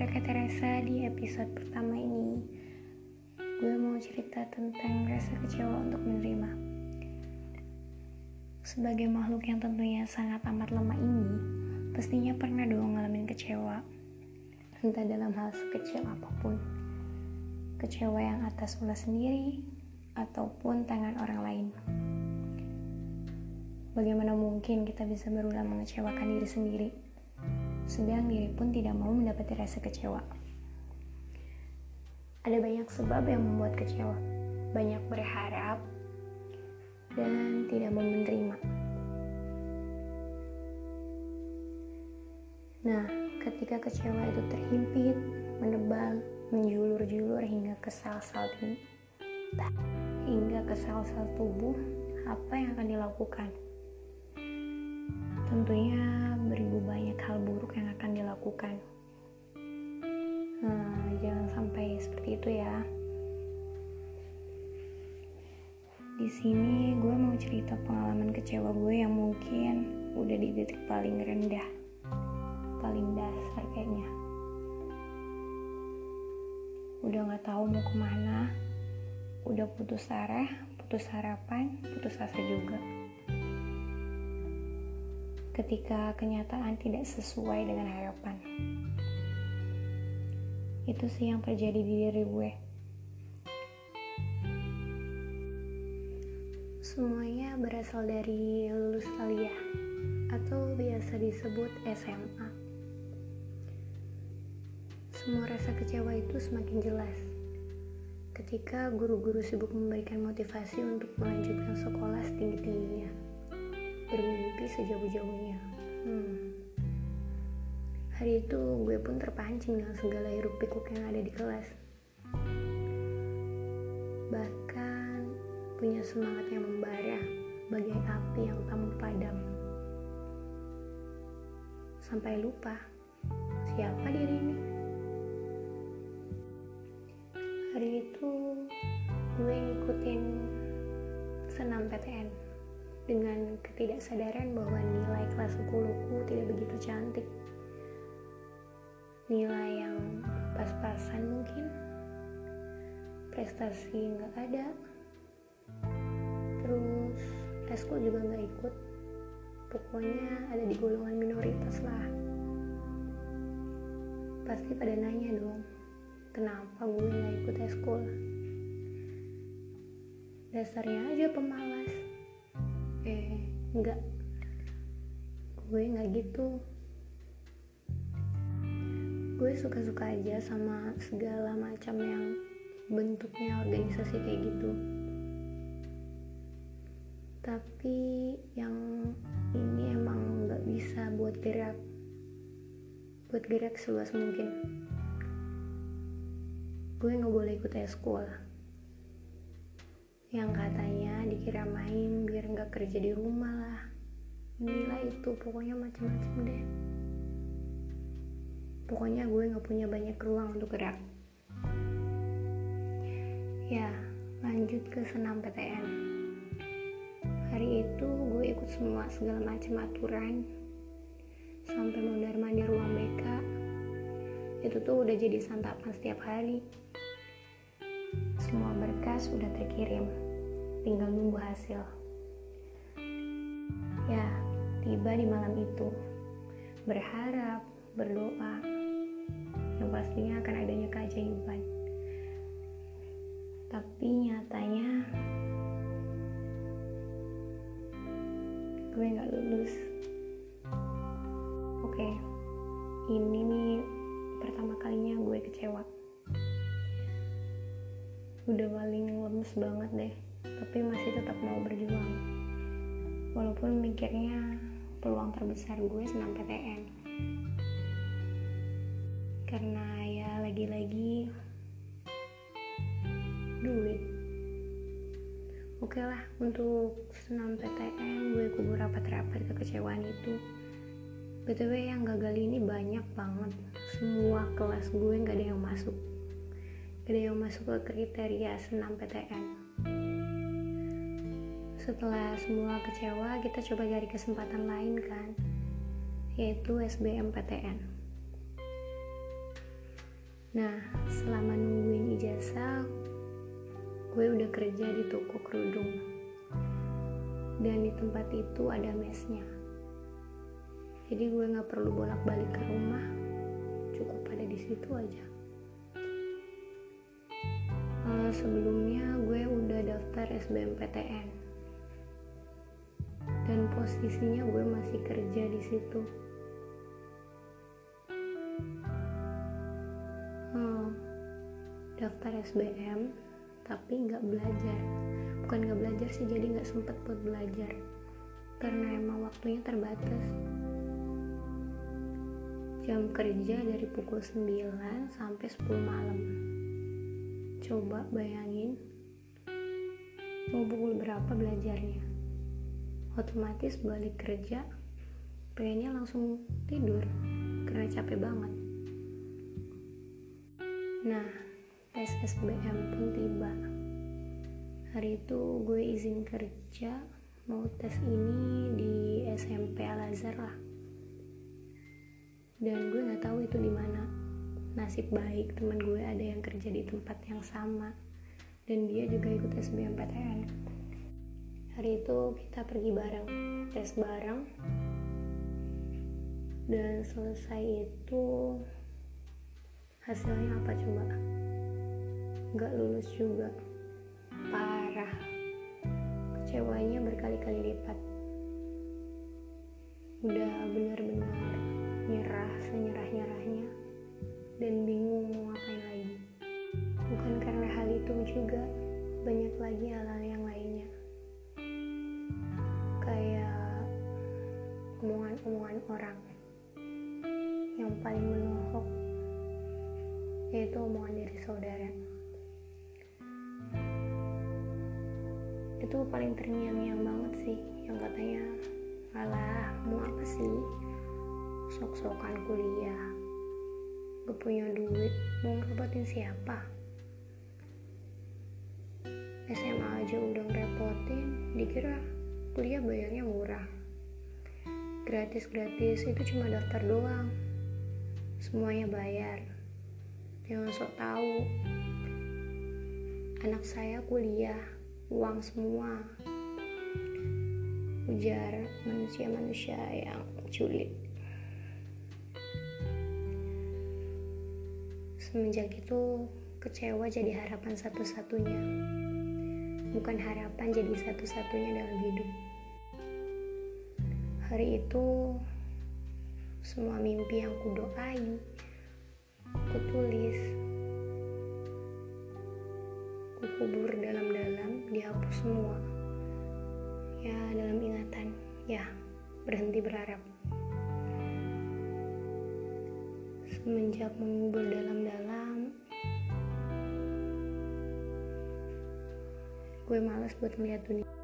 Praka Teresa di episode pertama ini. Gue mau cerita tentang rasa kecewa untuk menerima. Sebagai makhluk yang tentunya sangat amat lemah ini Pastinya pernah dong ngalamin kecewa. Entah dalam hal sekecil apa pun. Kecewa yang atas ulah sendiri Ataupun tangan orang lain. Bagaimana mungkin kita bisa berulang mengecewakan diri sendiri sedang diri pun tidak mau mendapati rasa kecewa. Ada banyak sebab yang membuat kecewa, banyak berharap, dan tidak mau menerima. Nah, ketika kecewa itu terhimpit, menebal, menjulur-julur hingga ke sel-sel hingga ke sel-sel tubuh, apa yang akan dilakukan? Tentunya beribu banyak hal buruk yang akan dilakukan. Nah, jangan sampai seperti itu ya. Di sini gue mau cerita pengalaman kecewa gue yang mungkin udah di titik paling rendah, paling dasar kayaknya. Udah gak tahu mau ke mana, udah putus arah, putus harapan, putus asa juga ketika kenyataan tidak sesuai dengan harapan. Itu sih yang terjadi di diri gue. Semuanya berasal dari lulus kuliah atau biasa disebut SMA. Semua rasa kecewa itu semakin jelas ketika guru-guru sibuk memberikan motivasi untuk melanjutkan sekolah setinggi-tingginya bermimpi sejauh-jauhnya. Hmm. Hari itu gue pun terpancing dengan segala hiruk pikuk yang ada di kelas. Bahkan punya semangat yang membara bagai api yang tak padam. Sampai lupa siapa diri ini. Hari itu gue ngikutin senam PTN dengan ketidaksadaran bahwa nilai kelas 10ku tidak begitu cantik. Nilai yang pas-pasan mungkin, prestasi nggak ada, terus eskul juga nggak ikut. Pokoknya ada di golongan minoritas lah. Pasti pada nanya dong, kenapa gue nggak ikut eskul? Dasarnya aja pemalas eh enggak. Gue nggak gitu. Gue suka-suka aja sama segala macam yang bentuknya organisasi kayak gitu. Tapi yang ini emang nggak bisa buat gerak. Buat gerak seluas mungkin. Gue nggak boleh ikut eskul yang katanya dikira main biar nggak kerja di rumah lah. Inilah itu pokoknya macam-macam deh. Pokoknya gue nggak punya banyak ruang untuk gerak. Ya lanjut ke senam PTN hari itu gue ikut semua segala macam aturan. Sampai mondar mandir ruang BK itu tuh udah jadi santapan setiap hari semua berkas sudah terkirim, tinggal nunggu hasil. Ya, tiba di malam itu, berharap, berdoa, yang pastinya akan adanya keajaiban. Tapi nyatanya, gue gak lulus. Oke, ini nih pertama kalinya gue kecewa udah paling lemes banget deh tapi masih tetap mau berjuang. Walaupun mikirnya peluang terbesar gue senam PTN karena ya lagi-lagi duit. Oke lah untuk senam PTN gue kubur rapat-rapat kekecewaan itu. Btw yang gagal ini banyak banget. Semua kelas gue nggak ada yang masuk ada yang masuk ke kriteria senam PTN. Setelah semua kecewa, kita coba cari kesempatan lain kan, yaitu SBM PTN. nah selama nungguin ijazah gue udah kerja di toko kerudung dan di tempat itu ada mesnya jadi gue nggak perlu bolak-balik ke rumah cukup ada di situ aja sebelumnya gue udah daftar SBMPTN dan posisinya gue masih kerja di situ. Uh, daftar SBM tapi nggak belajar. Bukan nggak belajar sih jadi nggak sempet buat belajar. Karena emang waktunya terbatas. Jam kerja dari pukul 9 sampai 10 malam coba bayangin mau pukul berapa belajarnya? Otomatis balik kerja pengennya langsung tidur karena capek banget. Nah tes SBM pun tiba. Hari itu gue izin kerja mau tes ini di SMP Al Azhar lah. Dan gue nggak tahu itu di mana nasib baik teman gue ada yang kerja di tempat yang sama. Dan dia juga ikut SBMPTN hari itu kita pergi bareng tes bareng. Dan selesai itu hasilnya apa coba? Nggak lulus juga. Parah. Kecewanya berkali-kali lipat. Udah benar-benar nyerah senyerah-nyerahnya dan bingung mau ngapain lagi. Bukan karena hal itu juga, banyak lagi hal-hal yang lainnya. Kayak omongan-omongan orang yang paling menohok yaitu omongan dari saudara. Itu paling terngiang-ngiang banget sih yang katanya alah mau apa sih sok-sokan kuliah gak punya duit mau ngerepotin siapa? SMA aja udah ngerepotin dikira kuliah bayarnya murah. Gratis-gratis itu cuma daftar doang. Semuanya bayar. Jangan sok tahu. Anak saya kuliah uang semua. Ujar manusia-manusia yang culik Semenjak itu kecewa jadi harapan satu-satunya. Bukan harapan jadi satu-satunya dalam hidup. Hari itu semua mimpi yang kudoai, kutulis, kukubur dalam-dalam, dihapus semua. Ya, dalam ingatan, ya, berhenti berharap. Semenjak mengubur dalam-dalam. Gue males buat melihat dunia